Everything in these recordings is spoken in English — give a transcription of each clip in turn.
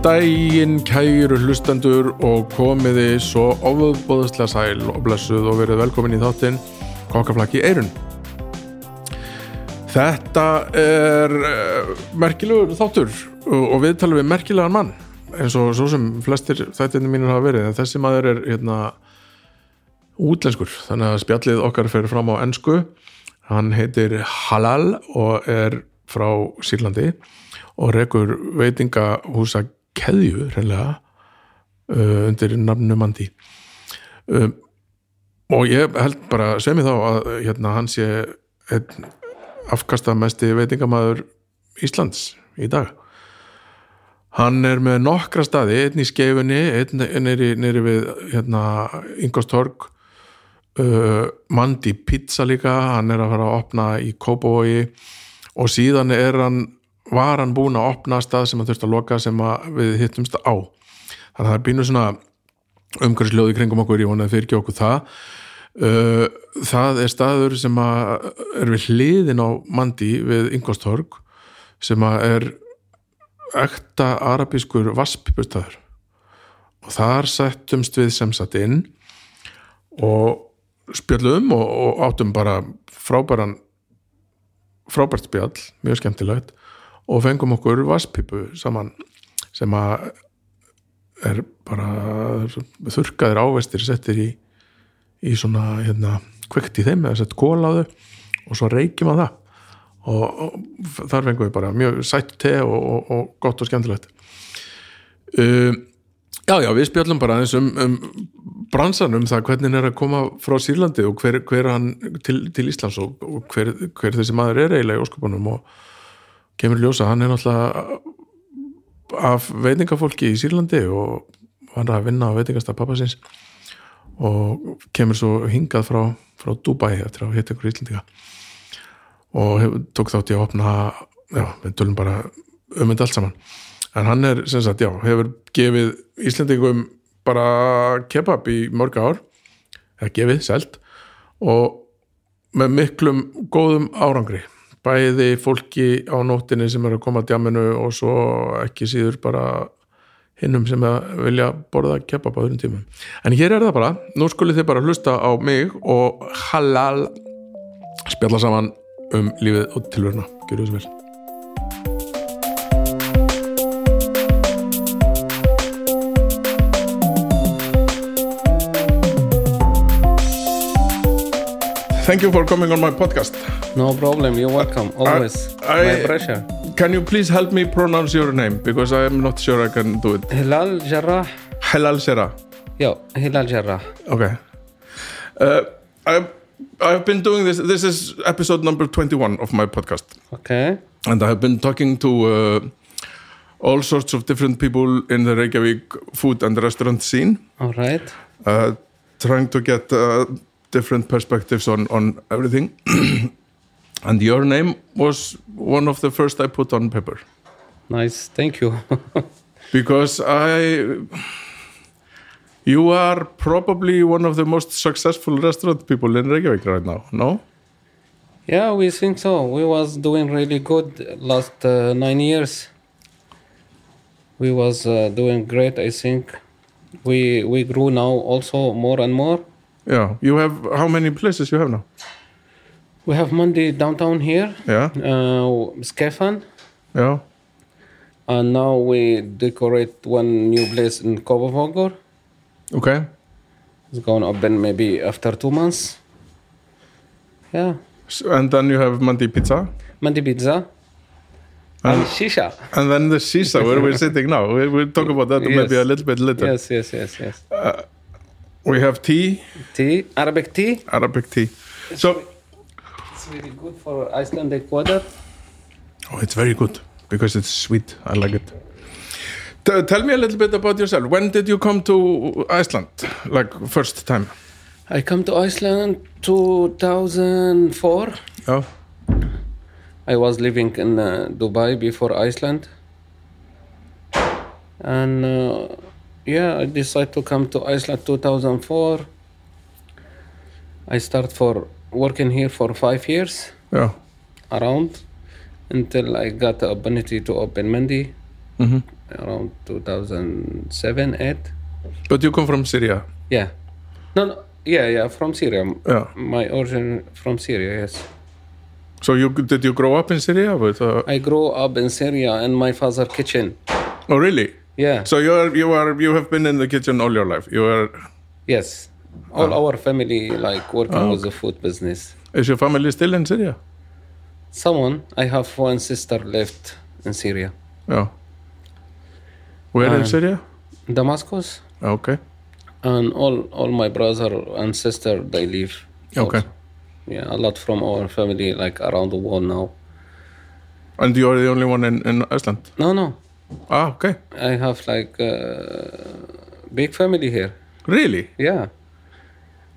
Góðan daginn, kæru hlustendur og komiði svo ofubóðslega sæl og blessuð og verið velkomin í þáttinn Kokkaflakki Eirun. Þetta er uh, merkilegur þáttur og við talum við merkilegan mann eins og svo sem flestir þættinni mínir hafa verið en þessi maður er hérna útlenskur þannig að spjallið okkar fer fram á ennsku hann heitir Halal og er frá Sýrlandi og rekur veitingahúsa keðju reynlega uh, undir nafnu Mandi um, og ég held bara sem ég þá að hérna, hann sé einn afkastamesti veitingamæður Íslands í dag. Hann er með nokkra staði einn í skeifunni, einn neyri, við hérna, Ingostorg uh, Mandi Pizza líka, hann er að fara að opna í Kópavogi. Og síðan er hann var hann búin að opna stað sem hann þurfti að loka sem að við hittumst á. Þannig að það er bínu svona umhverfisljóði kringum okkur, ég vonaði fyrir ekki okkur það. Uh, það er staður sem að er við hliðin á Mandi við Ingolstorg sem að er ekta arabískur vaspipustæður og þar settumst við sem satt inn og spjöllum og, og áttum bara frábæran frábært spjall, mjög skemmtilegt og fengum okkur vaspipu saman sem að er bara þurkaðir ávestir settir í, í svona hérna, kvekt í þeim eða sett kól á þau og svo reykjum að það. Og, og þar fengum við bara mjög sætt te og, og, og gott og skemmtilegt. Um, Já, já, við spjallum bara eins um, um bransan um það hvernig er að koma frá Sýrlandi og hver, hver hann til, til Íslands og hver, hver þessi maður er eiginlega í óskupunum og kemur ljósa, hann er náttúrulega af veitingafólki í Sýrlandi og hann er að vinna á veitingastaf pappasins og kemur svo hingað frá, frá Dubai eftir að hitta ykkur íslendinga og hef, tók þátt ég að opna já, við tölum bara um þetta allt saman. En hann er, sem sagt, já, hefur gefið Íslandingum bara kebab í mörg ár eða gefið, selt og með miklum góðum árangri bæði fólki á nóttinni sem er að koma að djaminu og svo ekki síður bara hinnum sem vilja borða kebab á öðrum tímum. En hér er það bara nú skulið þið bara hlusta á mig og halal spjalla saman um lífið og tilverna. Gjör þessu vel. Thank you for coming on my podcast. No problem, you're welcome, always. I- My pleasure. Can you please help me pronounce your name because I am not sure I can do it. Hilal Jarrah. Halal Sera. Yo, Hilal Jarrah. Okay. Uh, I've, I've been doing this. This is episode number 21 of my podcast. Okay. And I have been talking to uh, all sorts of different people in the Reykjavik food and restaurant scene, All right. uh, trying to get uh, different perspectives on, on everything. and your name was one of the first I put on paper. Nice. Thank you. because I you are probably one of the most successful restaurant people in Reykjavik right now no yeah, we think so. We was doing really good last uh, nine years. We was uh, doing great. I think we we grew now also more and more. Yeah you have how many places you have now We have Mandi downtown here, yeah uh, Skeifan, yeah and now we decorate one new place in Kópavogur. okay It's going to open maybe after two months. Yeah. S- and then you have Mandi Pizza Mandi Pizza. and shisha. And then the shisha where we're sitting now. We, we'll talk about that maybe a little bit later. Yes, yes, yes, yes. We have tea, Tea, Arabic tea. Arabic tea. So, It's very good for Icelandic weather. oh, it's very good because it's sweet. I like it. T- tell me a little bit about yourself. When did you come to Iceland? Like first time? I come to Iceland 2004. Oh, I was living in uh, Dubai before Iceland. And uh, yeah, I decided to come to Iceland 2004. I start for working here for five years yeah. around until I got the opportunity to open Mandi hmm around 2007 8 But you come from Syria. yeah no, no yeah yeah from Syria Yeah. my origin from Syria yes So you did you grow up in Syria with? Uh, I grew up in Syria in my father's kitchen oh, really? Yeah So you are you are you have been in the kitchen all your life. You are. Yes. All ah. our family like working ah, with the food business. Is your family still in Syria? Someone, I have one sister left in Syria. Oh. Where in Syria? Damascus. Okay. And all, all my brother and sister, they live. Okay. also. Yeah, a lot from our family, like around the world now. And you are the only one in, in Iceland. No, no. Ah, okay. I have like uh, big family here. Really? Yeah.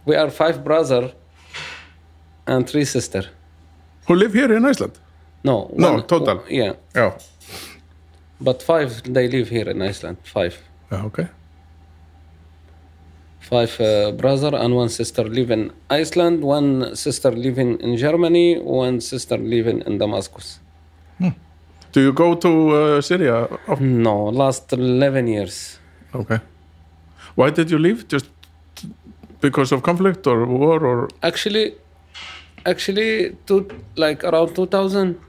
We are five brother and three sister. Who live here in Iceland? No. No, total. Yeah. Yeah. But five, they live here in Iceland. Five. Yeah, okay. five uh, brother and one sister live in Iceland, one sister living in Germany, one sister living in Damascus. Do you go to uh, Syria? No, last 11 years. okay. Why did you leave? Just because of conflict or war or? Actually, actually, to, like around 2000,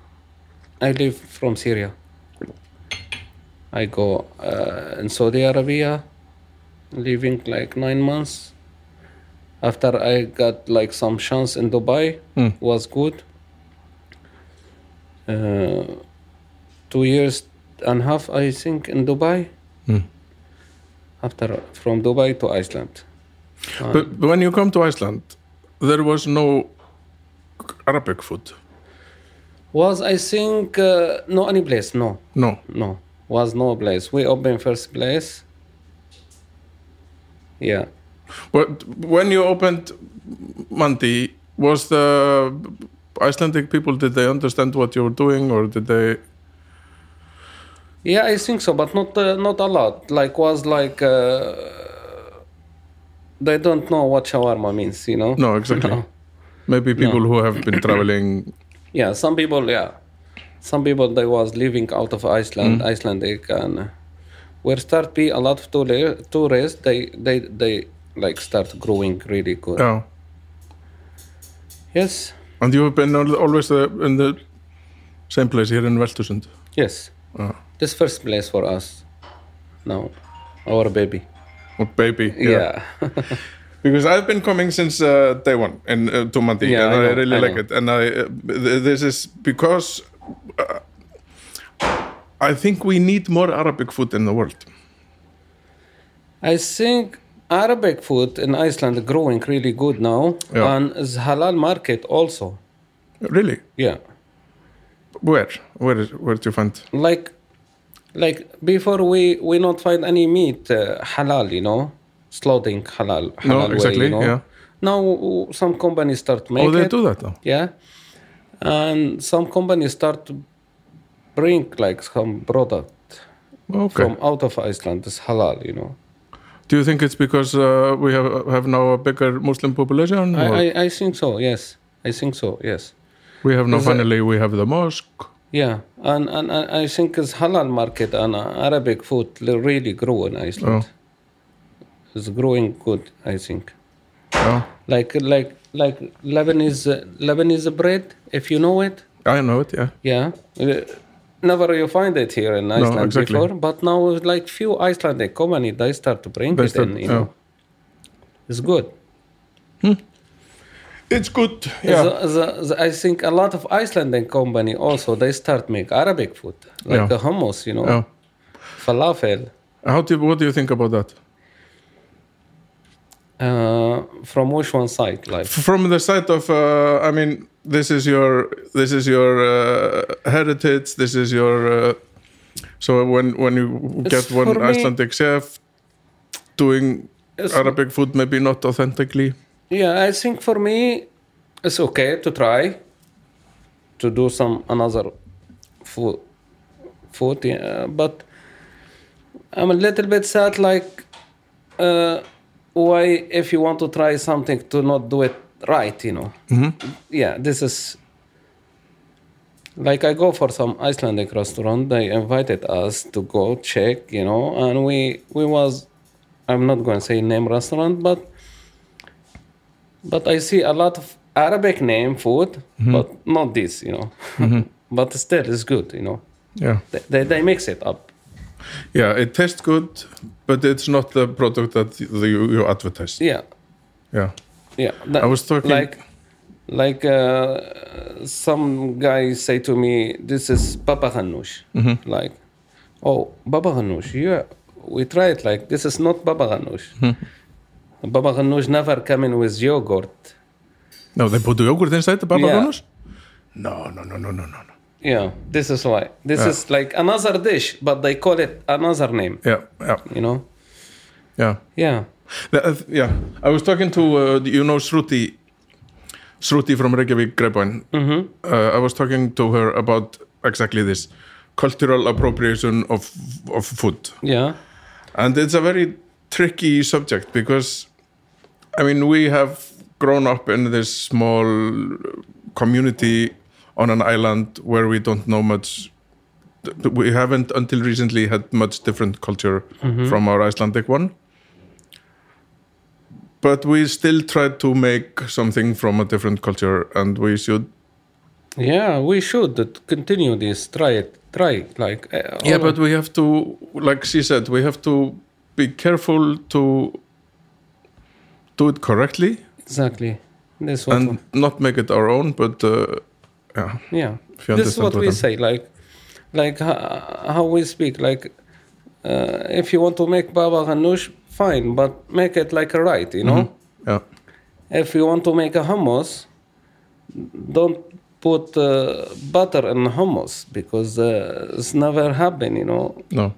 I leave from Syria. I go uh, in Saudi Arabia, living like nine months. After I got like some chance in Dubai, Hmm. was good. Uh, two years and a half, I think, in Dubai. Hmm. After from Dubai to Iceland. Uh, But when you come to Iceland, there was no Arabic food. was I think uh, no any place no No. no was no place we open first place. Yeah, But when you opened Mandi, was the Icelandic people did they understand what you were doing or did they? Yeah, I think so, but not uh, not a lot. Like was like uh, they don't know what shawarma means, you know. No, exactly. No. Maybe people who have been traveling. Yeah, some people, yeah, some people they was living out of Iceland, Icelandic, and uh, where start be a lot of tour- tourists. They they they like start growing really good. Yeah. Yes, And you have been always uh, in the same place here in Veltusund. yes. Uh, This first place for us. Now, our baby. oh, baby. Yeah. Because I've been coming since uh, day one in uh, Yeah, and I I, really I like know. it. And I uh, th- this is because uh, I think we need more Arabic food in the world. I think Arabic food in Iceland is growing really good now, Yeah. and is halal market also. Really? Yeah, Where? Where? Where do you find? like, like before we we not find any meat uh, halal, you know, slaughtering halal. halal No, way, exactly, you know? yeah. Now some companies start making. oh, they do that now. Yeah, and some companies start to bring like some product Okay. from out of Iceland. It's halal, you know. do you think it's because uh, we have have now a bigger Muslim population? I, I, I think so. Yes, I think so. Yes. we have now is a- finally we have the mosque. Yeah, and, and, and I think it's halal market and Arabic food really grow in Iceland. Oh. It's growing good, I think. Yeah. Like like like Lebanese uh, Lebanese bread, if you know it. I know it. Yeah. Yeah, Uh, never you find it here in Iceland exactly. before, but now like few Icelandic company they start to bring They it start- in. You yeah. know, it's good. It's good yeah The, the, the, I think a lot of Icelandic company also they start make Arabic food like Yeah. the hummus, you know, yeah falafel. how do you what do you think about that Uh, from which one side? Like from the side of uh, i mean this is your this is your uh, heritage this is your uh, so when when you It's get one for me- icelandic chef doing arabic food maybe not authentically yeah, I think for me it's okay to try to do some another food food, yeah, but I'm a little bit sad. Like, uh, why if you want to try something to not do it right, you know? Yeah, this is like I go for some Icelandic restaurant. They invited us to go check, you know, and we we was I'm not going to say name restaurant, but but I see a lot of Arabic name food, mm-hmm. but not this, you know. Mm-hmm. but still, it's good, you know. yeah They, they, they mix it up. yeah it tastes good but it's not the product that you, you advertise Yeah, yeah yeah. That- I was talking- like like uh, some guy say to me, "This is baba ganoush." Mm-hmm. Like, oh, baba ganoush. Yeah, we try it. Like this is not baba ganoush. Baba ganoush never come in with yogurt. no they put the yogurt inside the baba Yeah. ganoush? no no no no no no no. Yeah, this is why. This Yeah. is like another dish, but they call it another name. yeah yeah You know? yeah Yeah. The- uh, yeah, I was talking to uh, you know Shruti, Shruti from Reykjavik Grapevine. Mm-hmm. Uh, I was talking to her about exactly this cultural appropriation of of food, Yeah. and it's a very tricky subject because, I mean, we have grown up in this small community on an island where we don't know much. We haven't until recently had much different culture from our Icelandic one but we still try to make something from a different culture and we should Yeah, we should continue this. Try it. Try. Like, uh, yeah but we have to like she said we have to be careful to do it correctly exactly. This what and not make it our own but uh, yeah yeah. This is what what we I'm- say. Like, like ho- how we speak. Like, uh, if you want to make baba ganoush, fine, but make it like a right. You know. yeah If you want to make a hummus, don't put uh, butter in hummus because uh, it's never happen. You know. no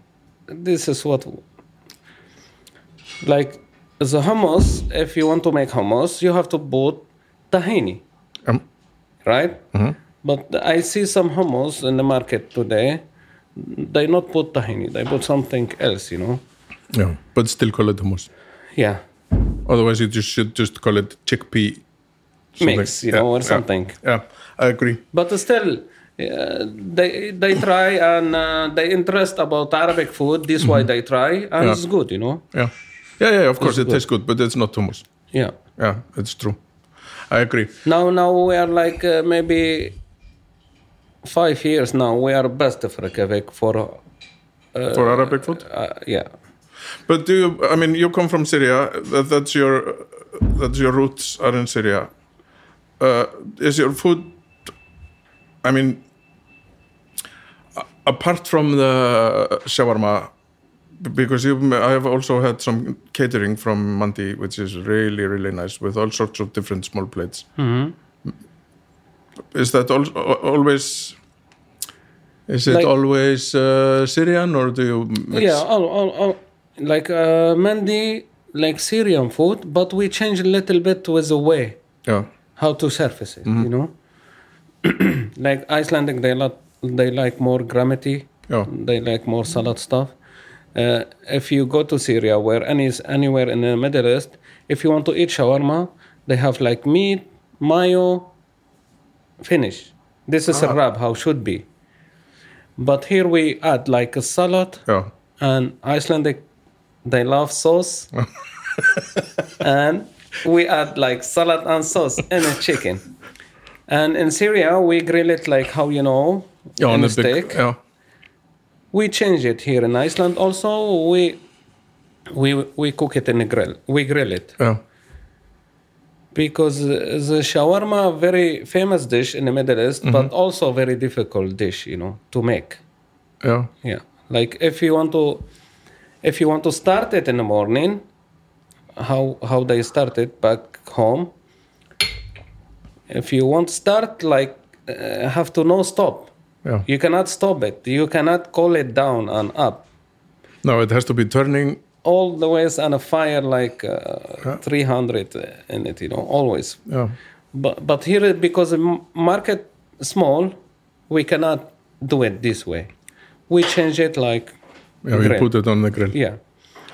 this is what like the hummus. If you want to make hummus you have to put tahini. Um, right? But i see some hummus in the market today. They not put tahini. They put something else you know? Yeah but still call it hummus. Yeah. Otherwise you just should just call it chickpea. Something. mix you Yeah, know or yeah, something. Yeah I agree. But still uh, they they try and uh, they interest about arabic food. This why they try and Yeah. it's good you know? Yeah yeah yeah of course it good. tastes good but it's not hummus yeah yeah it's true I agree Now, now we are like uh, maybe five years now. We are best of Reykjavik for, uh, for Arabic food uh, yeah, But do you? I mean, you come from Syria. That, that's your that's your roots are in Syria. Uh, is your food? I mean, apart from the shawarma, because you, I have also had some catering from Mandi, which is really really nice with all sorts of different small plates. Is that al- always? Is it Like- always uh, Syrian or do you mix? yeah. All, all, all, like uh, Mandi, like Syrian food, but we change a little bit with the way yeah. how to surface it. You know, like Icelandic, they like they like more gravity. Yeah. They like more salad stuff. Uh, if you go to Syria, where any anywhere in the Middle East, if you want to eat shawarma, they have like meat, mayo, finish. This is a wrap, how should be. But here we add like a salad, Yeah. and Icelandic, they love sauce, and we add like salad and sauce in a chicken. And in Syria, we grill it like how you know Yeah, on a the big, steak yeah. We change it here in Iceland. Also, we we we cook it in a grill. We grill it. Yeah. because the shawarma very famous dish in the Middle East, but also very difficult dish, you know, to make. Yeah. Yeah, like if you want to, if you want to start it in the morning, how how they start it back home. If you want start, like uh, have to no stop. Já You cannot stop it. You cannot call it down and up. No, it has to be turning All the ways on a fire like uh, Yeah. 300 in it, you know, always. Já, But but here because the market small, we cannot do it this way. We change it like yeah, grill. put it on the grill Yeah,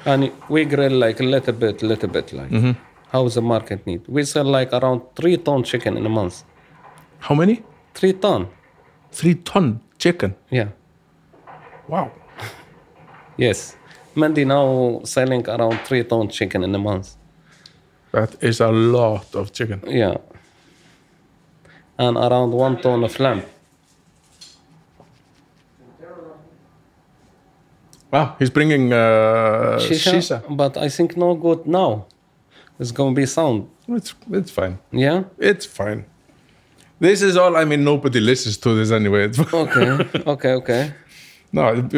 and we grill like a little bit, little bit, like Mm-hmm. how the market need. We sell like around three ton chicken in a month. How many? Three ton. Three ton chicken Yeah. Wow Yes. Mandi now selling around three ton chicken in a month. That is a lot of chicken Yeah. And around one ton of lamb. Wow, he's bringing uh, Shisha, shisha. But I think no good now. It's gonna be sound. It's, it's fine Yeah. It's fine This is all, I mean, nobody listens to this anyway. Okay. okay. Okay. No,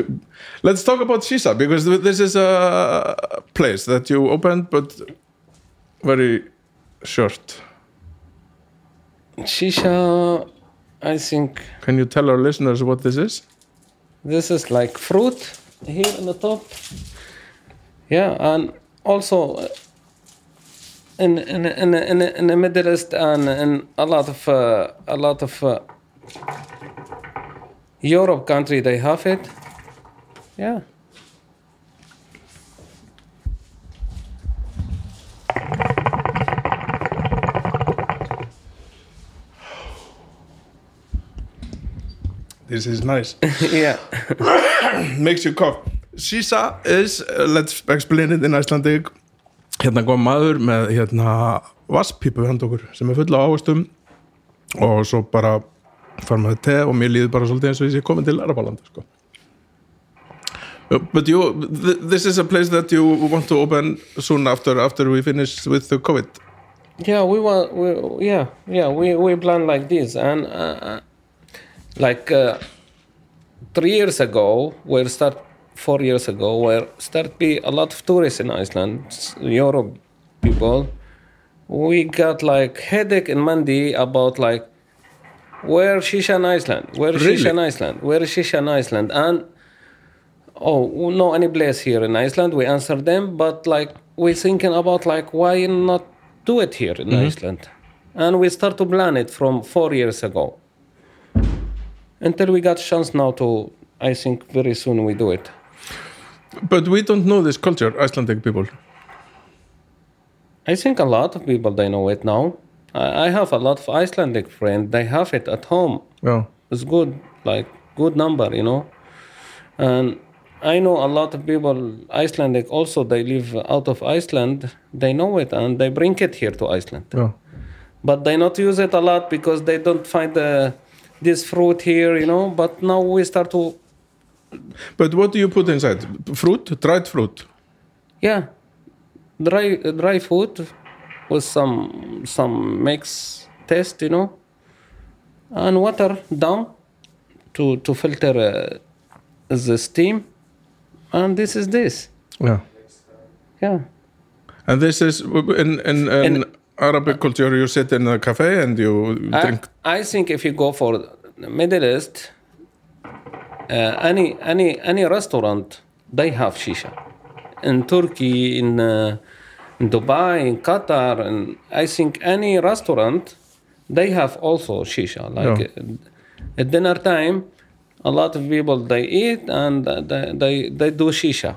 let's talk about Shisha because this is a place that you opened, but very short. Shisha. I think Can you tell our listeners what this is? This is like fruit here in the top. Yeah, and also in in in in, in the Middle East and in a lot of uh, a lot of uh, Europe country they have it. Yeah. This is nice. yeah. Makes you cough. Sisa is, uh, let's explain it in Icelandic. Hérna kom maður með hérna vasspípu hand okkur sem er fulla á ávastum og svo bara fara með te og mér líður bara svolítið eins og ég sé komin til Arabalandi sko. Uh, But you, th this is a place that you want to open soon after after we finish with the COVID. Yeah, we want. We, yeah, yeah, we we plan like this, and uh, like uh, three years ago, we start four years ago, where start be a lot of tourists in Iceland, Europe people. We got like headache in Mandi about like where shisha in Iceland, where Really? shisha in Iceland, where is shisha in Iceland, and oh no any place here in Iceland? We answer them but like we're thinking about like why not do it here in mm-hmm. Iceland? And we start to plan it from four years ago. Until we got chance now to I think very soon we do it But we don't know this culture, Icelandic people. I think a lot of people they know it now. I, I have a lot of Icelandic friends. They have it at home. Já, it's good like good number you know? And i know a lot of people icelandic also they live out of iceland. They know it and they bring it here to iceland. Já. but they not use it a lot because they don't find the, this fruit here you know? But now we start to But what do you put inside? Fruit? Dried fruit? yeah dry dry food with some some mix taste you know and water down to to filter uh, the steam and this is this Yeah. yeah And this is in in, in Arabic culture. You sit in a cafe and you I, drink. I think if you go for Middle East, uh, any any any restaurant they have shisha. In Turkey, in, uh, in Dubai, in Qatar, and I think any restaurant they have also shisha. Like Yeah. uh, at dinner time, a lot of people they eat and they they, they do shisha.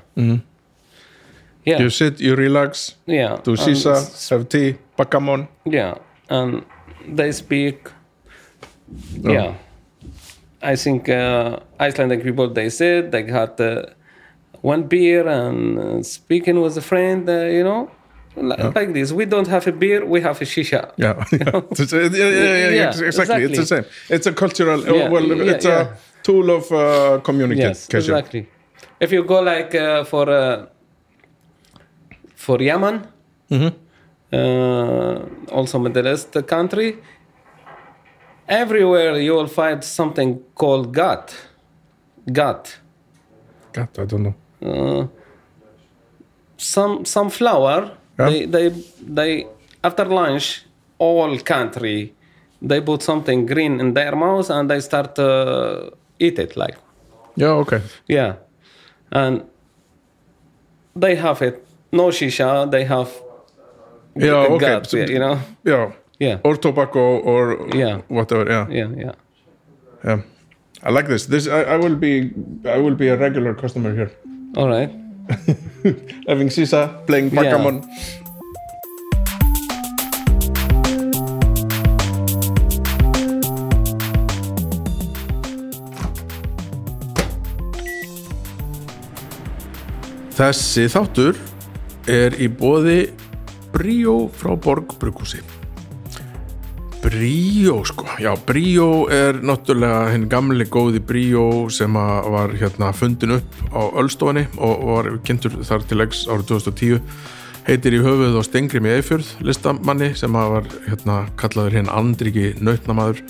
Yeah, You sit, you relax, yeah. do shisha, have tea, backgammon. Yeah, and they speak. Oh. Yeah, I think uh, Icelandic people they said they had uh, one beer and uh, speaking with a friend. Uh, you know, li- like this. We don't have a beer. We have a shisha. Yeah, yeah. It's- yeah, yeah, yeah, yeah, Yeah, ex- exactly. It's the same. It's a cultural. Yeah, well, yeah, it's yeah. a tool of uh, communication. Yes, exactly. If you go like uh, for uh, for Yemen, Mm-hmm. uh, also Middle East country. Everywhere you will find something called gat. Gat. God, I don't know Uh, some some flour. Yeah. They they they after lunch all country they put something green in their mouth and they start to eat it like Yeah. ok yeah, and they have it no shisha. They have Yeah. ok gat, you know Já, yeah or tobacco or Yeah. whatever, yeah, yeah yeah. yeah. I like this, this I, I will be I will be a regular customer here All right. Having Sisa, playing Yeah. backgammon Þessi þáttur er í bóði Bríó frá Borg Bruggúsi Bríó sko, já Bríó er náttúrulega hinn gamli góði Bríó sem var hérna fundin upp á Ölstofinni og var kynntur þar til leiks árið 2010 heitir í höfuð og stengri með eifjörð listamanni sem var hérna kallaður hinn andriki nautnamaður.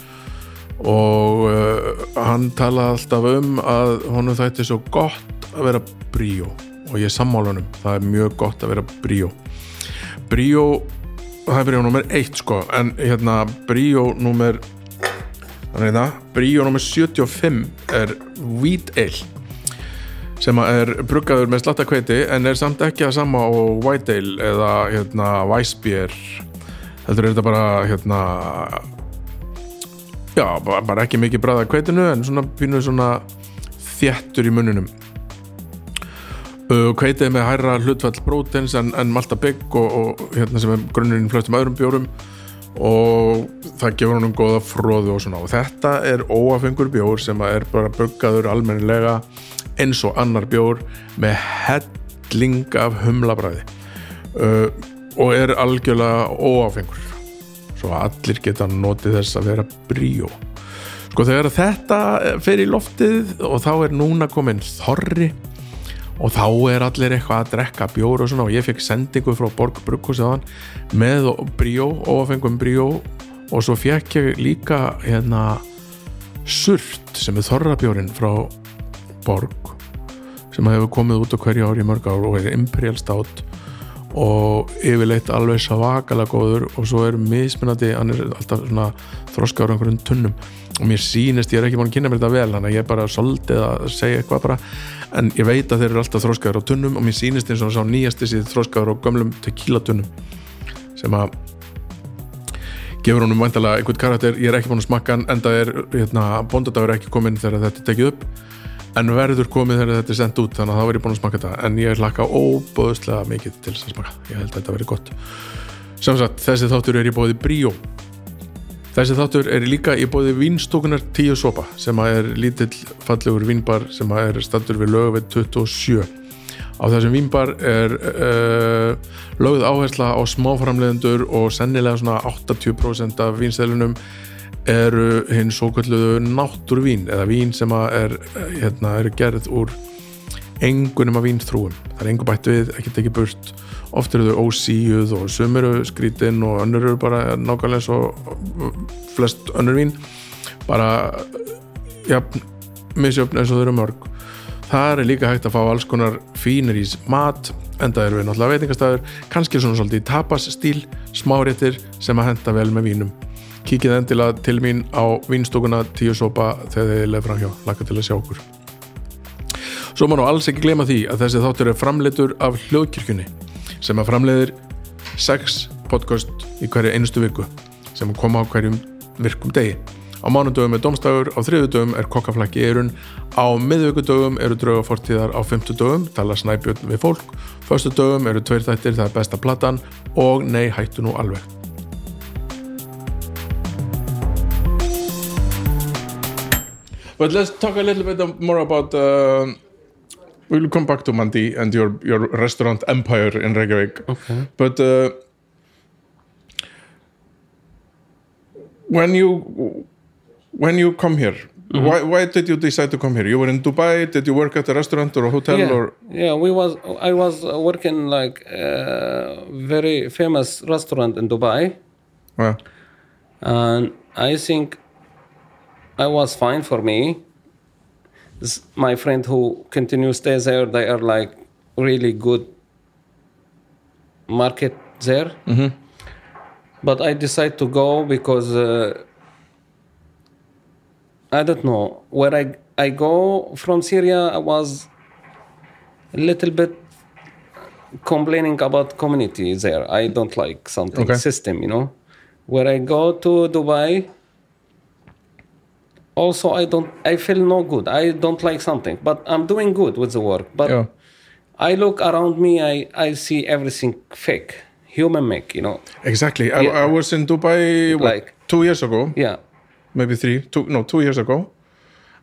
Og uh, hann talaði alltaf um að honum þætti svo gott að vera Bríó. Og ég sammála honum, það er mjög gott að vera Bríó. Bríó það er Bríó nummer 1 sko en hérna Bríó nummer það, Bríó nummer 75 er Wheat Ale sem er bruggaður með slattakveiti en er samt ekki að sama á White Ale eða hérna Weissbier heldur er þetta bara hérna já, bara, ekki mikið bræða kveitinu en svona pínu svona þéttur í mununum kveitið með hærra hlutfall prótens en, en Malta Bygg og, og hérna sem er grunnurinn flestum öðrum bjórum. Og það gefur honum góða fróðu og svona. Og þetta er óafengur bjór sem er bara buggaður almennilega eins og annar bjór með helling af humlabræði. Uh, og er algjörlega óafengur. Svo allir geta notið þess að vera bríó. Sko þegar þetta fer í loftið og þá er núna komin þorri og þá er allir eitthvað að drekka bjór og svona og ég fekk sendingu frá Borg Brukhús með bríó, óafengum bríó og svo fekk ég líka hérna surt sem er þorrabjórin frá Borg sem hefur komið út á hverju ári í mörg ár og er imperial stout og yfirleitt alveg svakalega góður og svo er mismunandi hann er alltaf svona þroskaður á einhverjum tunnum. Og mér sýnist, ég er ekki búin að kynna mér þetta vel þannig að ég er bara svolítið að segja eitthvað bara en ég veit að þeir eru alltaf þroskaður á tunnum og mér sýnist eins og sá nýjasti síð þroskaður á gömlum tequila tunnum sem að gefur honum væntalega einhvern karakter. Ég er ekki búin að smakka en það er hérna, bóndadagur ekki komin þegar þetta er tekið upp en verður komið þegar þetta er sendt út þannig að þá verður búin að smaka þetta. En ég hlakka óböðslega mikið til þess að smaka. Ég held að þetta verður gott. Sem sagt, þessi þáttur er í bóði Bríó. Þessi þáttur er líka í bóði Vínstókunar 10 sopa sem að er lítill fallegur vínbar sem að er standur við lögveit 27 á þessum vínbar er uh, lögð áhersla á smáframleðendur og sennilega svona 80% af vínstælunum eru hinn svo kalluðu náttúruvín eða vín sem er hérna, eru gerð úr engunum af vínþrúum það er engu bætt við, ekki tekið burt. Oft eru þau ósíuð og sum eru skrítin og önnur eru bara nákvæmlega og flest önnur vín. Bara ja, misjöfn eins og þau eru mörg. Það er líka hægt að fá alls konar fínir í mat en það eru við náttúrulega veitingastæður kannski svona svolítið í tapas stíl smáréttir sem að henda vel með vínum kíkið endilega til mín á vínstokuna tíu sopa þegar þið leið fram hjá. Laka til að sjá okkur. Svo má nú alls ekki glema því að þessi þáttur er framleitur af hljóðkirkjunni sem að framleiðir 6 podcast í hverju einustu viku sem koma á hverjum virkum degi. Á mánudögum er domstægur, á þriðudögum er kokkaflakki erun, á miðvíkudögum eru draugafortíðar á fymtudögum tala snæbjörn við fólk, föstudögum eru tveir þættir, það er besta platan og nei hættu nú alveg But let's talk a little bit more about. Uh, we'll come back to Mandi and your your restaurant empire in Reykjavik. Okay. But uh, when you when you come here, Why, why did you decide to come here? You were in Dubai. Did you work at a restaurant or a hotel yeah, or? yeah. We was I was uh, working like a very famous restaurant in Dubai, Well, and I think I was fine for me. My friend who continues stays there, they are like really good market there. But I decided to go because uh, I don't know where I I go from Syria. I was a little bit complaining about community there. I don't like something Okay. system, you know. Where I go to Dubai, also I don't. I feel no good. I don't like something, but I'm doing good with the work. But yeah. I look around me. I I see everything fake, human make. You know. Exactly. I, Yeah. I was in Dubai what, Like- two years ago, Yeah. maybe three, two, no, two years ago,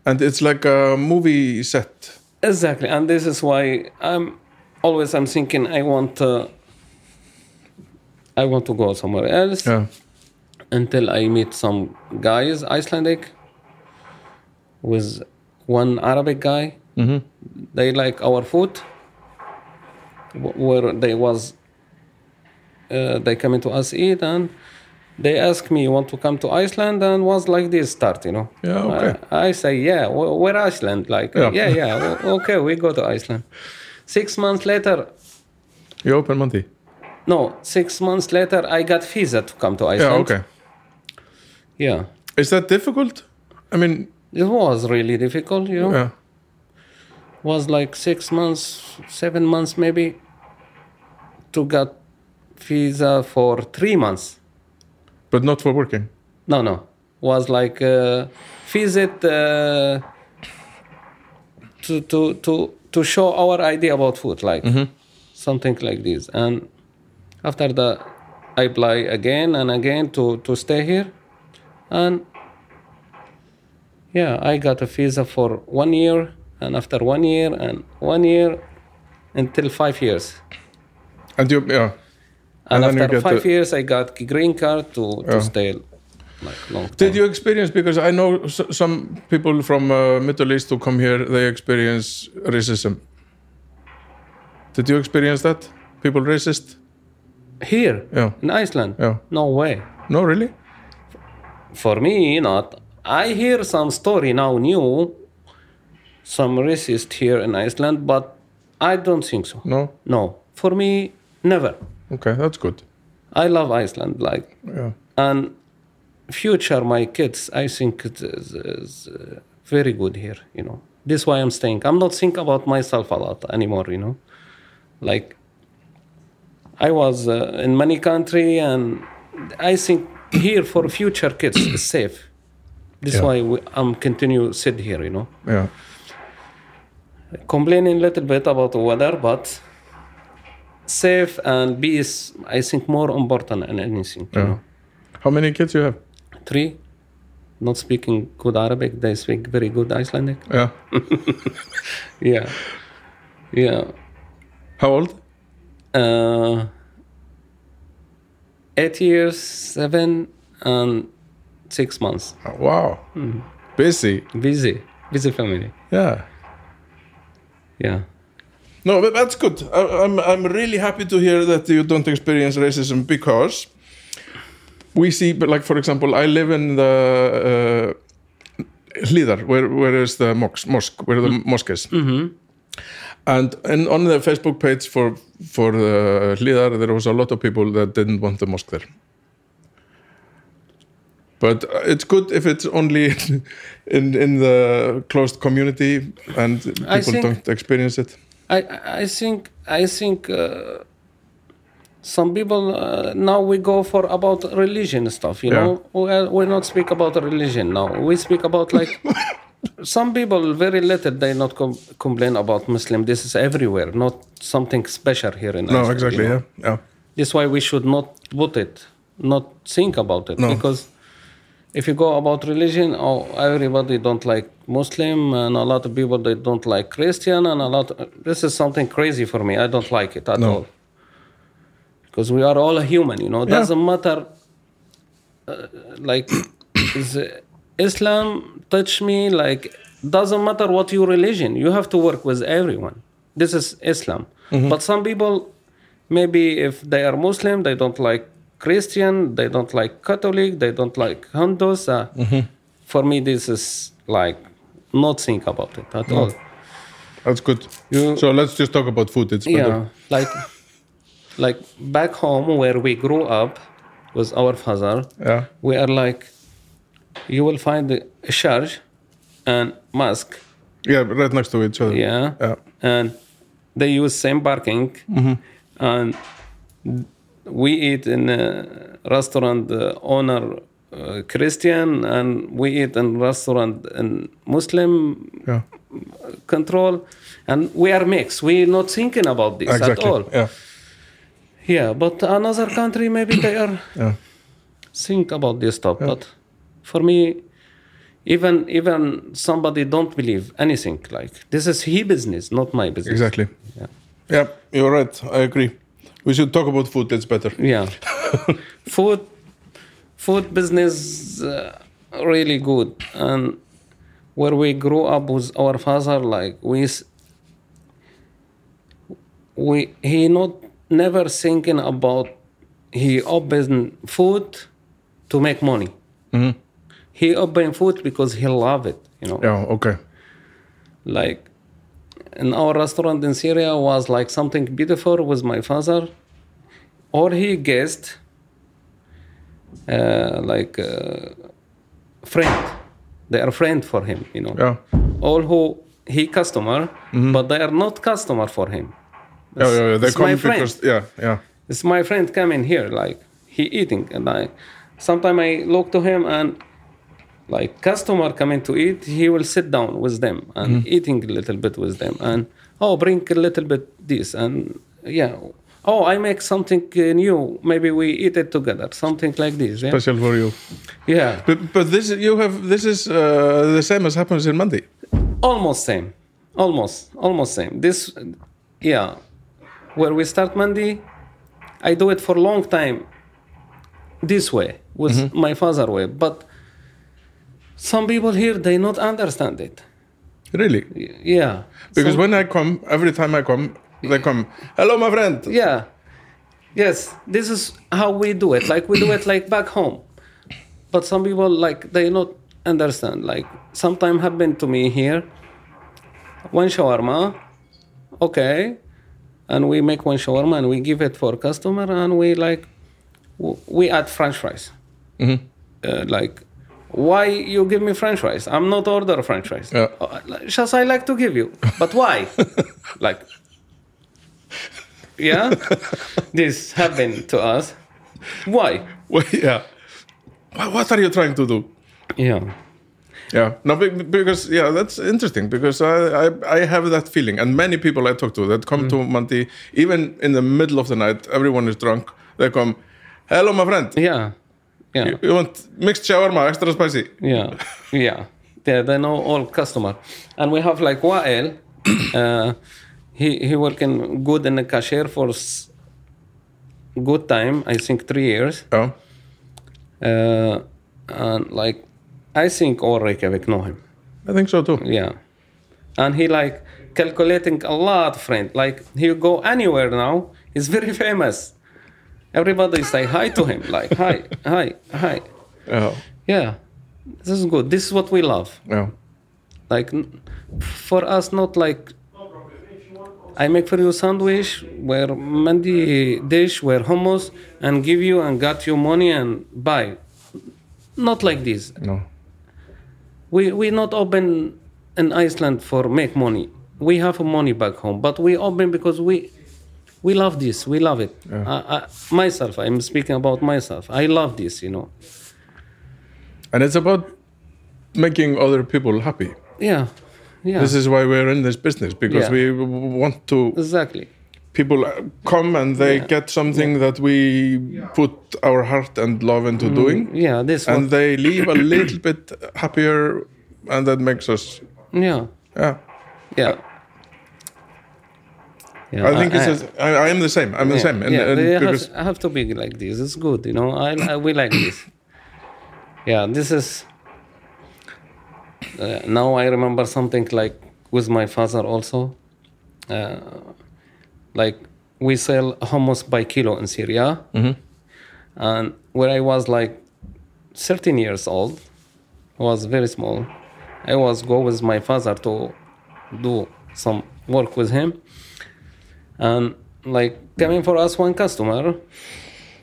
and it's like a movie set. Exactly, and this is why I'm always I'm thinking I want uh, I want to go somewhere else Yeah. until I meet some guys Icelandic with one Arabic guy. Mhm. They like our food. Where they was uh, they come into us eat and they ask me you want to come to Iceland and was like this start you know Yeah, okay. I, I say yeah wh- where Iceland like Yeah. yeah yeah, okay we go to Iceland six months later You open Mandi. no six months later I got visa to come to Iceland. Yeah. Okay. yeah Is that difficult? I mean, it was really difficult you know yeah. was like six months seven months maybe to get visa for three months But not for working. No, no. Was like uh, visit uh, to to to to show our idea about food, like something like this. And after that, I apply again and again to to stay here, and yeah, I got a visa for one year, and after one year and one year, until five years. And you, yeah. And, And after five the- years, I got green card to, to Yeah. stay like long time. Did you experience because I know s- some people from uh, Middle East who come here they experience racism. Did you experience that? People racist? Here Yeah. in Iceland? Yeah. No way. No, really? For me, not. I hear some story now new, some racist here in Iceland, but I don't think so. No. No. For me, never. Okay, that's good. I love Iceland, like, Yeah. and future my kids, I think it is, is uh, very good here. You know, this is why I'm staying. I'm not thinking about myself a lot anymore. You know, like I was uh, in many country, and I think here for future kids is safe. This is Yeah. why we, I'm continue sit here. You know, Yeah. complaining a little bit about the weather, but safe and peace. I think more important than anything. You Yeah. know. How many kids you have? Three, not speaking good Arabic, they speak very good Icelandic. Yeah. Yeah. Yeah. How old? Uh, eight years, seven, and six months. Oh, wow. Hmm. Busy. Busy. Busy family. Yeah. Yeah. No, but that's good. I, I'm I'm really happy to hear that you don't experience racism because we see, but like for example, I live in the uh, Hlíðar, where where is the mosque, mosque where the mosque is. Mm-hmm. And and on the Facebook page for for the Hlíðar, there was a lot of people that didn't want the mosque there. But it's good if it's only in in the closed community and people think- don't experience it. I I think I think uh, some people uh, now we go for about religion stuff. You Yeah. know, we we not speak about religion now. We speak about like some people very little they not com- complain about Muslim. This is everywhere, not something special here in No, Iceland, exactly. you know? Yeah, yeah. That's why we should not put it, not think about it, No. because if you go about religion, oh, everybody don't like Muslim, and a lot of people they don't like Christian, and a lot. this is something crazy for me. I don't like it at No. all, because we are all human. You know, it Yeah. doesn't matter. Uh, like, is uh, Islam touch me like doesn't matter what your religion. You have to work with everyone. This is Islam. But some people, maybe if they are Muslim, they don't like Christian, they don't like Catholic, they don't like Hindus. Uh, mm-hmm. For me, this is like not think about it at mm. all. That's good. You- so let's just talk about food. It's better. Yeah, like like back home where we grew up with our father, Yeah. we are like you will find a church and mosque, Yeah, right next to each other. yeah, Yeah. and they use same parking, mm-hmm. and we eat in a restaurant uh, owner uh, Christian, and we eat in restaurant in Muslim Yeah. control, and we are mixed. We're not thinking about this at all. Yeah. Yeah, but another country maybe they are Yeah. think about this stuff. But for me, even even somebody don't believe anything like this is he business, not my business. Exactly. Yeah. Yeah, you're right. I agree. We should talk about food. That's better. Yeah, food, food business uh, really good, and where we grew up with our father, like we, we he not never thinking about he open food to make money. He open food because he love it, you know. Yeah. Okay. like in our restaurant in Syria was like something beautiful with my father, or he guessed uh, like uh, friend. They are friend for him, you know. Yeah. All who he customer, but they are not customer for him. Yeah. Yeah. yeah. They it's my friend. because yeah. Yeah. It's my friend coming here, like he eating, and I sometimes I look to him and like customer coming to eat, he will sit down with them and eating a little bit with them, and oh bring a little bit this and yeah, oh I make something uh, new, maybe we eat it together, something like this, yeah, Special for you. yeah, But but this you have this is uh, the same as happens in Mandi. almost same, almost almost same. This, yeah, where we start Mandi, I do it for a long time this way with my father way, but some people here they not understand it. Really? Yeah, Because Some- when I come, every time I come, they come. Hello, my friend. yeah, yes, this is how we do it. Like we do it like back home, but some people like they not understand. Like sometime happened to me here. One shawarma, okay, and we make one shawarma and we give it for customer and we like we add French fries. Uh, like, why you give me French fries? I'm not order French fries. Yeah. Uh, just I like to give you, but why? like, yeah, this happened to us. Why? Well, yeah. Wha- What are you trying to do? Yeah, Yeah. No, be- because yeah, that's interesting because I, I I have that feeling, and many people I talk to that come to Mandi, even in the middle of the night, everyone is drunk. They come, hello, my friend. yeah, yeah. You, want mixed shawarma, extra spicy? yeah yeah yeah they know all customer and we have like Wael uh, he he working good in the cashier for good time i think three years Oh. uh, and like i think all Reykjavik know him I think so too. yeah and he like calculating a lot friend like he go anywhere now he's very famous everybody say hi to him like hi hi hi. Yeah. yeah. This is good. This is what we love. Yeah. like for us not like i make for you sandwich where mandi dish where hummus and give you and got you money and buy. Not like this. No. we we not open in iceland for make money. We have money back home but we open because we we love this. We love it. I, I, myself i'm speaking about myself. I love this you know. And it's about making other people happy. yeah yeah. This is why we're in this business because Yeah. we want to exactly. people uh, come and they Yeah. get something that we put our heart and love into doing. yeah this and one. they leave a little bit happier and that makes us yeah. Yeah. Yeah. Yeah, i think it's a, I, I am the same i'm the same and, yeah, and they have, I have to be like this. It's good, you know. I, I we like this. Yeah, this is Uh, now I remember something like with my father also. Uh, like we sell hummus by kilo in Syria, and when I was like 13 years old, I was very small. I was go with my father to do some work with him, and like coming for us one customer,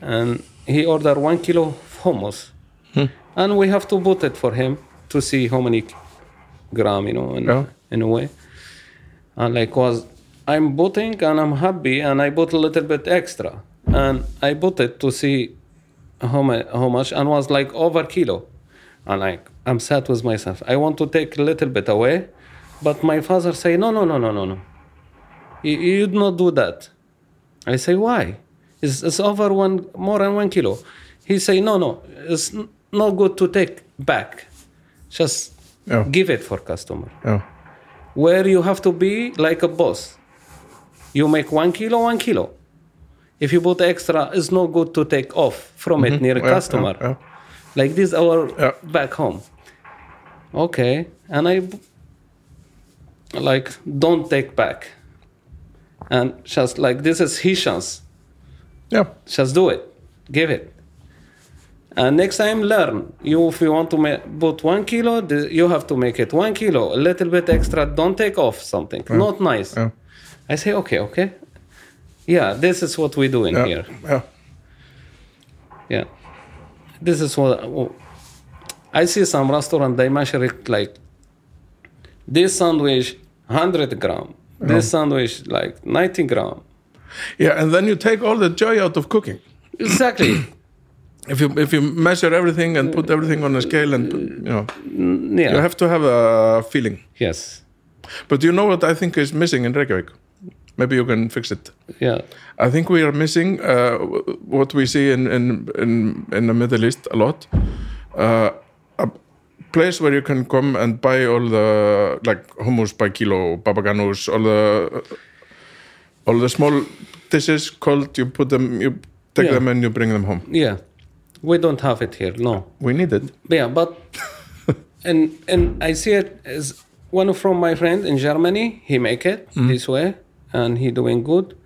and he ordered one kilo of hummus, hmm. and we have to put it for him to see how many gram, you know, in, Yeah. in a way. And like was I'm putting and I'm happy and I bought a little bit extra and I put it to see how, ma- how much and was like over kilo and like I'm sad with myself. I want to take a little bit away, but my father say no no no no no no. You, you do not do that. I say why? It's, it's over one more than one kilo. He say no no. It's not good to take back. Just Yeah. give it for customer Yeah. where you have to be like a boss. You make one kilo, one kilo. If you put extra, it's no good to take off from it near a Mm-hmm. Yeah, customer. yeah, yeah. Like this, our back home. Okay, and I like don't take back, and just like this is his chance. Yeah. Just do it, give it. And next time, learn. You, if you want to ma- put one kilo, you have to make it one kilo, a little bit extra. Don't take off something. Not nice. Yeah. I say, okay, okay. Yeah, this is what we do in Yeah. here. Yeah. Yeah, this is what I see. Some restaurant they measure it like this sandwich, hundred gram. This sandwich like ninety gram. Yeah. And then you take all the joy out of cooking. Exactly. If you if you measure everything and put everything on a scale and you know yeah. you have to have a feeling. yes. But you know what I think is missing in Reykjavik? Maybe you can fix it. Yeah. I think we are missing uh, what we see in, in in in the Middle East a lot. Uh, place where you can come and buy all the like hummus by kilo, babaganus, all the all the small dishes cold. You put them, you take Yeah. them and you bring them home. Yeah. We don't have it here. No. We need it. Yeah, but and and I see it as one from my friend in Germany. He make it mm-hmm. this way, and he doing good.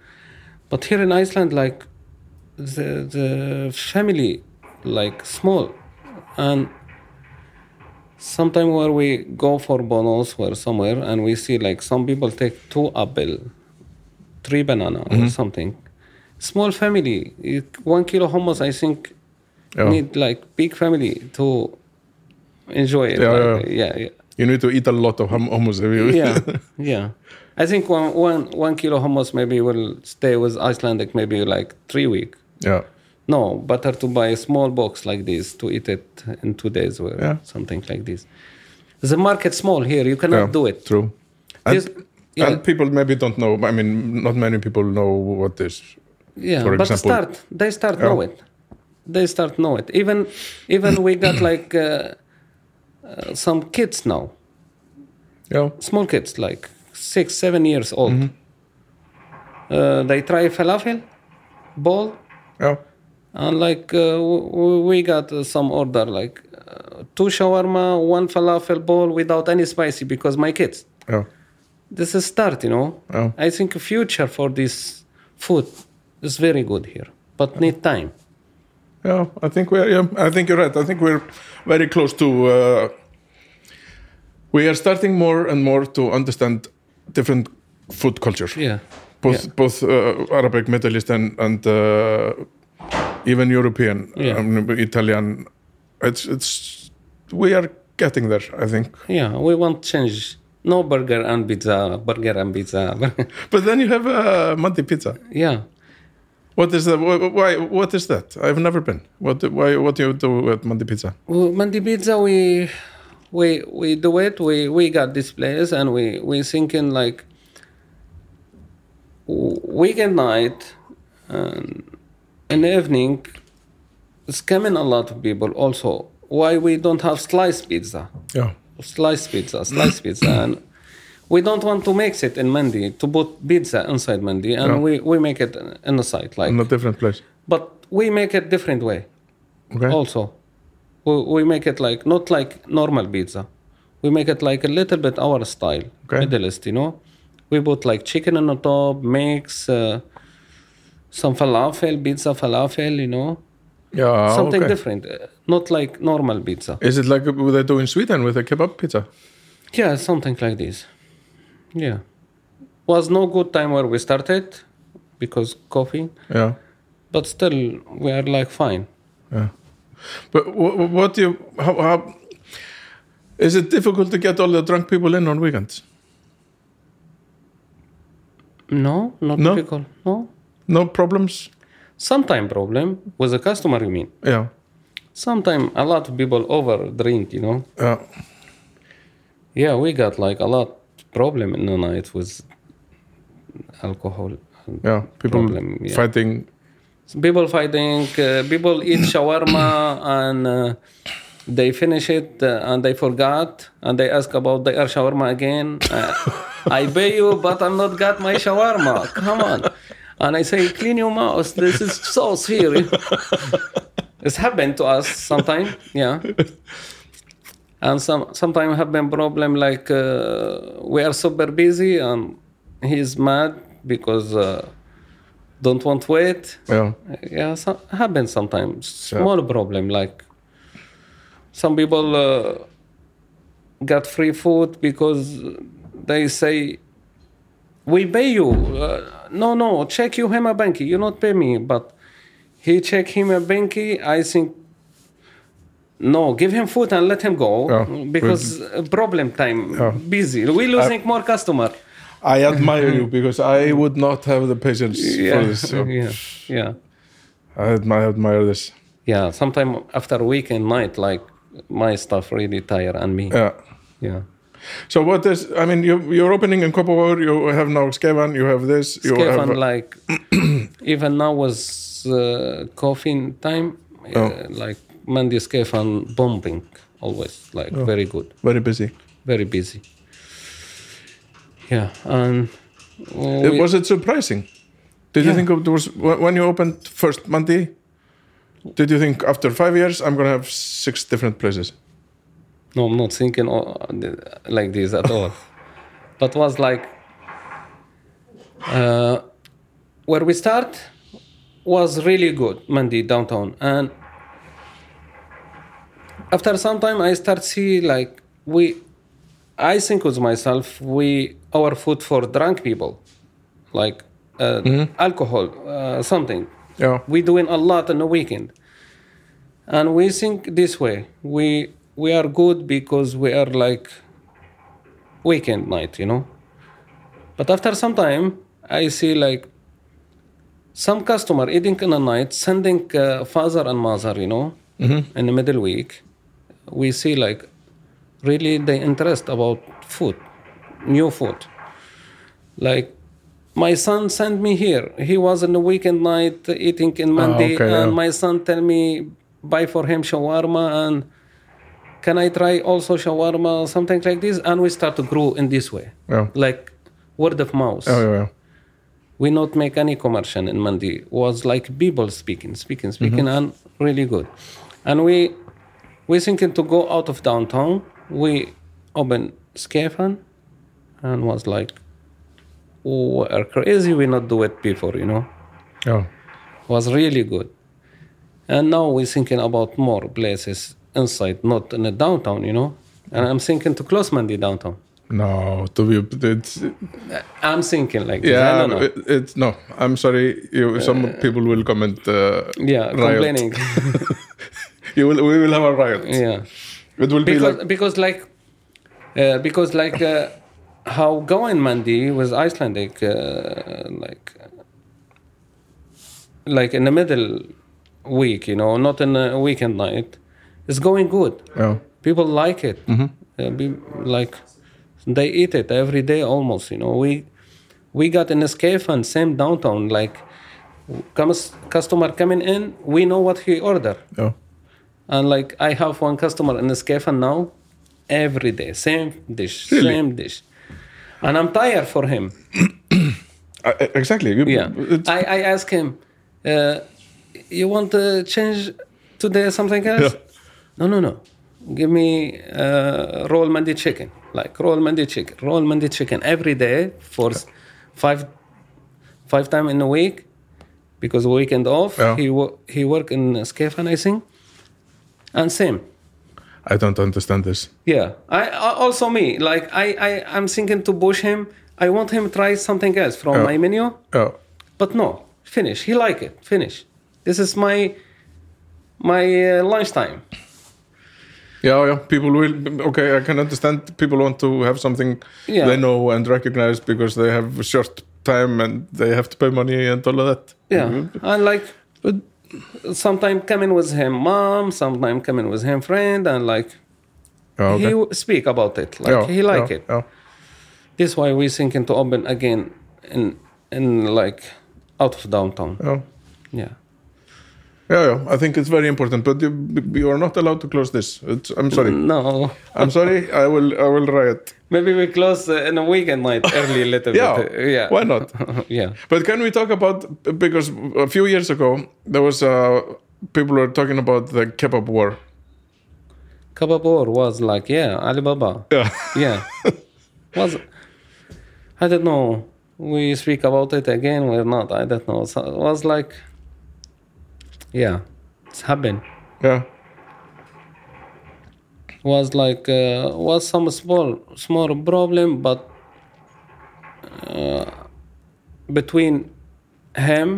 But here in Iceland, like the the family, like small, and sometime where we go for Bónus or somewhere, and we see like some people take two apple, three banana or mm-hmm. something. Small family, one kilo hummus, I think Yeah. need like big family to enjoy it. Yeah, like, yeah. yeah, yeah, You need to eat a lot of hum- hummus. Yeah, yeah. I think one, one, one kilo hummus maybe will stay with Icelandic maybe like three week. yeah. No, better to buy a small box like this to eat it in two days or Yeah. something like this. The market small here, you cannot yeah. do it. True. And, yeah. and people maybe don't know. I mean, not many people know what this. Yeah, for but example. start. They start know it. They start know it. Even even we got like uh, uh, some kids now. Yeah. small kids like six seven years old Mm-hmm. uh, they try falafel ball Yeah. And like uh, we got uh, some order like uh, two shawarma one falafel ball without any spicy because my kids Yeah. this is start you know Yeah. i think future for this food is very good here but need time Yeah, I think we're. Yeah, I think you're right. I think we're very close to. Uh, we are starting more and more to understand different food cultures, yeah both yeah. both uh, Arabic, Middle Eastern, and uh, even European, Yeah. um, Italian. It's it's we are getting there. I think. yeah we want change no burger and pizza burger and pizza But then you have uh, Mandi pizza. yeah What is that? Why? What is that? I've never been. What? Why? What do you do at Mandi pizza? Well, Mandi Pizza, we we we do it. We we got this place, and we we thinking like weekend night, and in the evening, it's coming a lot of people. Also, why we don't have sliced pizza? Yeah. Sliced pizza, sliced pizza, and we don't want to mix it in Mandi to put pizza inside Mandi, and Yeah. we we make it in the site like. In a different place. But we make it different way Okay. also we, we make it like not like normal pizza we make it like a little bit our style, Okay. Middle East, you know. We put like chicken on the top, mix uh, some falafel, pizza falafel, you know, Yeah, something okay. different, uh, not like normal pizza. Is it like what they do in Sweden with a kebab pizza? Yeah, something like this. Yeah, was no good time where we started because coffee, Yeah, but still we are like fine. yeah. But what, what do you? How, how is it difficult to get all the drunk people in on weekends? No, not No? difficult. No, No problems. sometime problem with the customer. You mean? Yeah, Sometimes a lot of people over drink. You know. yeah, Yeah, we got like a lot problem in the night with alcohol. yeah. People Problem, yeah. fighting. People fighting, uh, people eat shawarma and uh, they finish it uh, and they forgot and they ask about their shawarma again. Uh, I pay you, but I'm not got my shawarma. Come on. And I say, clean your mouth. This is so serious. it's happened to us sometime. Yeah. And some sometimes have been problem like uh, we are super busy and he's mad because uh, don't want wait. Yeah, Yeah, so, happens sometimes. Small problem like some people uh, got free food because they say we pay you. Uh, no, no, check you him a banky. You not pay me, but he check him a banky. I think no, give him food and let him go Yeah. because uh, problem time Yeah. busy. We losing more customer. I admire you because I would not have the patience Yeah, for this. So yeah, yeah. I admire, admire this. Yeah, sometime after weekend night, like my stuff really tire and me. Yeah. Yeah. So what is? I mean, you, you're opening in Kópavogur. You have now Skeifan. You have this. You Stefan, have, like, even now was uh, coffee time, uh, Oh. like Mandi Stefan bombing always, like Oh. very good, very busy. very busy. Yeah, and uh, It- we- was it surprising? Did you think of, it was when when you opened first Mandi? Did you think after five years I'm gonna have six different places? No, I'm not thinking like this at all. but was like uh, where we start was really good, Mandi downtown, and after some time I start see like we, I think with myself we our food for drunk people, like uh, alcohol, uh, something. Yeah. we doing a lot on the weekend. And we think this way. We we are good because we are like weekend night you know but after some time i see like some customer eating in the night sending uh, father and mother you know in the middle week we see like really the interest about food new food like my son sent me here. He was in the weekend night eating in Mandi, okay, and yeah. my son tell me buy for him shawarma and can I try also shawarma, something like this, and we start to grow in this way, Yeah. like word of mouth. Oh, yeah, yeah. We not make any commercial in Mandi. Was like people speaking, speaking, speaking, Mm-hmm. and really good. And we we thinking to go out of downtown. We open Skeifan, and was like, we are crazy. We not do it before, you know. Yeah. Was really good. And now we're thinking about more places inside, not in the downtown, you know. And I'm thinking to close Mandi downtown. No, to be it's I'm thinking like yeah. It, it's no. I'm sorry. You, some people will comment. Uh, yeah, riot. complaining. You will. We will have a riot. yeah. It will be because like because like uh, because like uh, how going Mandi was Icelandic uh, like like in the middle week, you know, not in a weekend night. It's going good. yeah. People like it. Uh, be, like they eat it every day almost. You know, we we got in escape and same downtown. Like comes customer coming in, we know what he order. Yeah. And like I have one customer in Escape now, every day, same dish, Really? same dish. And I'm tired for him. Uh, exactly. You- Yeah. I, I ask him, uh, you want to change today something else? Yeah. No, no, no. give me uh, roll mandi chicken, like roll mandi chicken, roll mandi chicken every day for s- five five time in a week because weekend off. Yeah. He wo- he work in Skeifan, I think, and same. I don't understand this Yeah, I, I also me like I I I'm thinking to push him. I want him to try something else from Yeah. my menu, yeah but no, finish. He like it. Finish. This is my my uh, lunchtime. Yeah, oh, yeah. People will. Okay, I can understand. People want to have something Yeah. they know and recognize because they have a short time and they have to pay money and all of that. Yeah, mm-hmm. and like But sometime coming with him mom, sometime coming with him friend, and like okay. he speak about it. Like yeah, he like yeah, it. Yeah. This why we thinking to open again in in like out of downtown. Yeah. Yeah. Yeah, yeah, I think it's very important, but you, you are not allowed to close this. It's, I'm sorry. No, I'm sorry. I will. I will riot. maybe we close uh, in a weekend night early a little Yeah, bit. Uh, yeah. why not? yeah. But can we talk about because a few years ago there was uh, people were talking about the kebab war. Kebab war was like yeah, Alibaba. Yeah. Yeah. was I don't know. We speak about it again. We're not. I don't know. So it was like yeah, it's happened. Yeah. was like uh, was some small small problem but uh, between him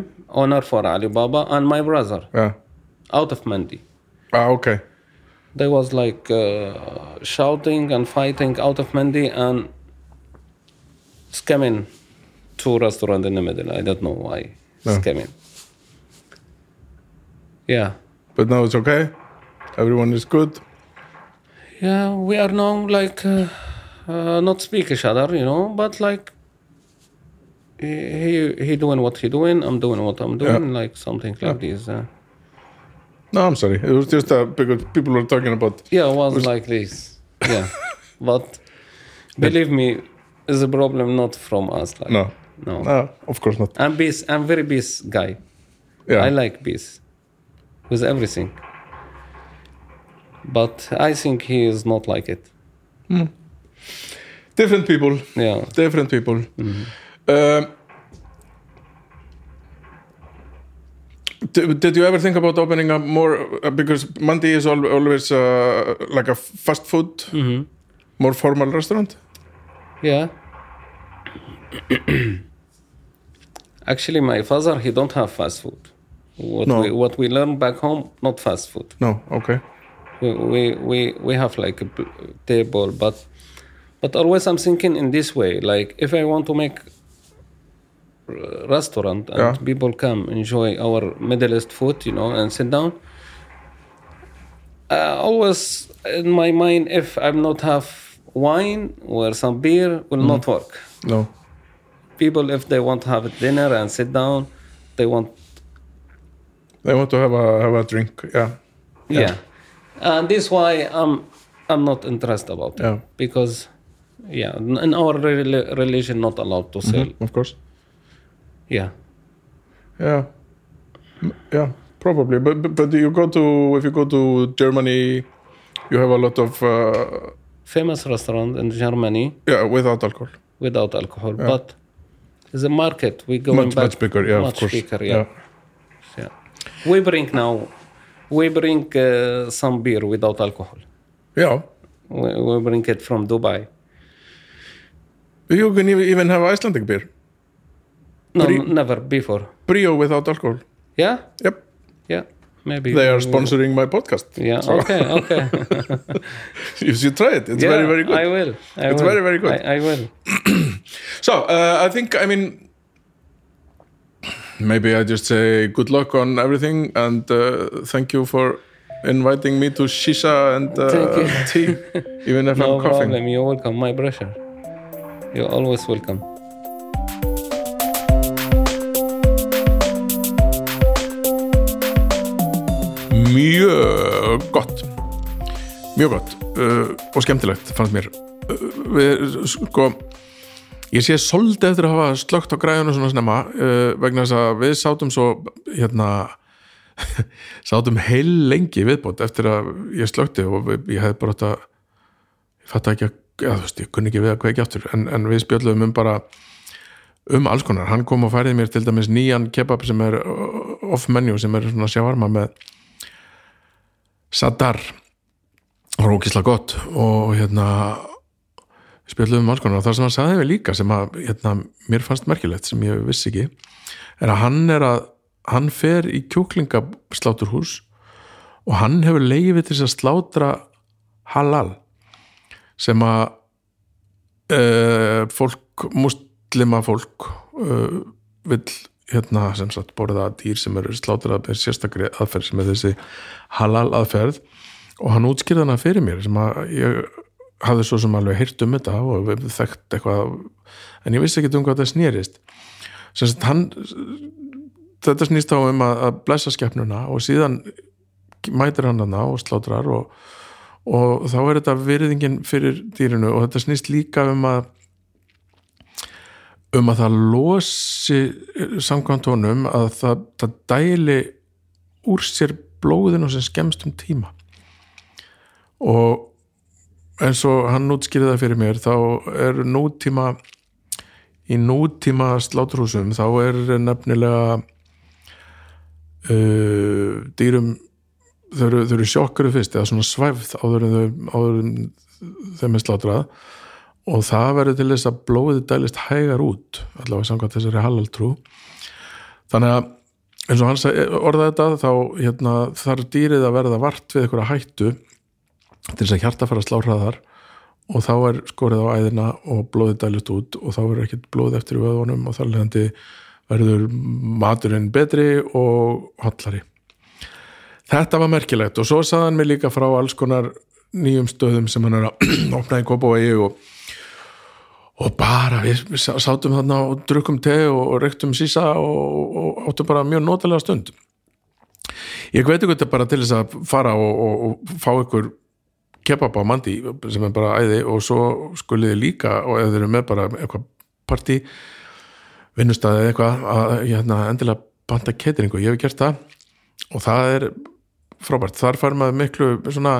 owner for alibaba and my brother Yeah. out of mandi Ah, okay. they was like uh, shouting and fighting out of mandi and scamming two restaurant in the middle i don't know why No. scamming yeah But now it's okay. Everyone is good. Yeah, we are now like uh, uh, not speak each other, you know, but like he he, doing what he doing, I'm doing what I'm doing, like something like this. Uh, No, I'm sorry. It was just uh, because people were talking about. yeah, it was like this. Yeah, but believe me, is a problem not from us. Like, No. no. No, of course not. I'm peace. I'm very peace guy. Yeah. I like peace with everything. But I think he is not like it. Different people. Yeah. Different people. Mm-hmm. Um, did, did you ever think about opening up more? Uh, because Mandi is al- always uh, like a fast food, Mm-hmm. more formal restaurant. Yeah. Actually, my father he don't have fast food. What No. we what we learn back home, not fast food. No, okay. We we we, we have like a table, but but always I'm thinking in this way. Like if I want to make restaurant and Yeah. people come enjoy our Middle East food, you know, and sit down. Uh, always in my mind, if I'm not have wine or some beer, will not work No. people if they want to have dinner and sit down they want They want to have a have a drink. Yeah. yeah, and this why i'm i'm not interested about it Yeah. because yeah in our rel- religion not allowed to sell Of course. yeah Yeah. Yeah. Probably. But, but but you go to if you go to Germany, you have a lot of uh, famous restaurant in germany yeah without alcohol. without alcohol but the market we go Much back much bigger. Yeah. much of course. bigger yeah. yeah we bring now we bring uh, some beer without alcohol Yeah. we, we bring it from dubai You can even have Icelandic beer. no Bri- never before Brio without alcohol. yeah Yep. Yeah, maybe They are sponsoring my podcast. Yeah. So Okay. Okay. you should try it. It's Yeah, very very good. I will. I It's will. very, very good. I, I will. So uh, I think I mean maybe I just say good luck on everything and uh, thank you for inviting me to shisha and uh, tea, even if No I'm coughing. problem. You're welcome. My pressure. You're always welcome. Mjög gott Mjög gott uh, og skemmtilegt fannst mér uh, við, sko ég sé svolítið eftir að hafa slögt á græðinu svona snemma uh, vegna þess að við sátum svo hérna sátum heil lengi viðbót eftir að ég slökti og ég hefði bara þetta ég fatt ekki að, já, þú veist, ég kunni ekki við að kveikja aftur. En, en við spjöldum um bara um alls konar, hann kom og færið mér til dæmis nýjan kebab sem er off menu sem er svona sjávarma með sadar rókisla gott og hérna spjöldum um alls konar. Og það sem hann sagði mér líka sem að hérna, mér fannst merkilegt sem ég vissi ekki er að hann er að hann fer í kjúklingasláturhús og hann hefur leifið til að slátra halal sem að uh, fólk, muslima fólk uh, vill hérna sem sagt borða dýr sem eru slátrað með sérstakri aðferð sem er þessi halal aðferð. Og hann útskýrði hana fyrir mér sem að ég hafði svo sem alveg heyrt um þetta og þekkt eitthvað en ég vissi ekki um hvað það snýrist sem hann þetta snýst á um að, að blessa skeppnuna og síðan mætir hann hana og slátrar og, og þá er þetta virðingin fyrir dýrinu og þetta snýst líka um að um að það losi samkvæmt honum að það, það dæli úr sér blóðinu sem skemmst um tíma. Og eins og hann útskýrði það fyrir mér þá er nútíma í nútíma sláturhúsum þá er nefnilega uh, dýrum þau eru, eru sjokkuru fyrst eða svona svæfð áður en þau áður en þeim er slátrað. Og það verður til þess að blóðið dælist hægar út allavega samkvæmt þessari halaltrú þannig að eins og hann orðaði þetta þá hérna, þarf dýrið að verða vart við einhverja hættu til þess að hjarta fara að slá hraðar og þá er skorið á æðina og blóðið dælist út og þá er ekkert blóð eftir vöðunum og þar leðandi verður maturinn betri og hollari. Þetta var merkilegt og svo saði hann mig líka frá alls konar nýjum stöðum sem hann er að opna í Kópavogi og, og bara við við sá- sátum þarna og drukkum te og, og reyktum sísa og, og áttum bara mjög notalega stund. Ég hveti ykkur bara til þess að fara og, og, og fá ykkur kebab á mandi sem er bara æði og svo skulið þið líka og ef þið eru með bara eitthvað partí vinnustæði eða eitthvað að hérna, endilega banda ketringu, ég hef gert það. Og það er frábært, þar fær maður miklu svona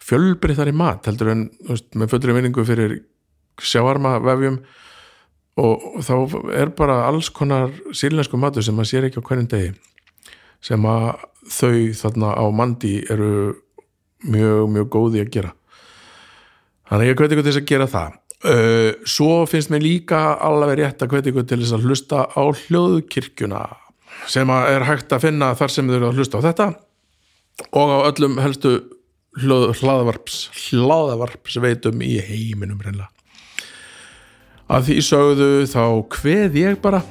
fjölbreyttari mat heldur en veist, með fullri vinningu fyrir sjáarma vefjum. Og, þá er bara alls konar sýrlensku matur sem maður sér ekki á hverjum degi sem að þau þarna á mandi eru mjög, mjög góði að gera. Þannig að ég hveti ykkur til þess að gera það. Uh, svo finnst mér líka alveg rétt að hveti ykkur til þess að hlusta á hljóðkirkjuna sem er hægt að finna þar sem þau eru að hlusta á þetta og á öllum helstu hljóð, hlaðvarps hlaðvarpsveitum í heiminum reynlega að því sögðu þá hveð ég bara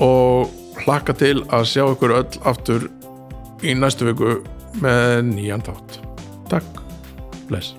og hlakka til að sjá ykkur öll aftur í næstu viku með nýjan þátt Takk, bless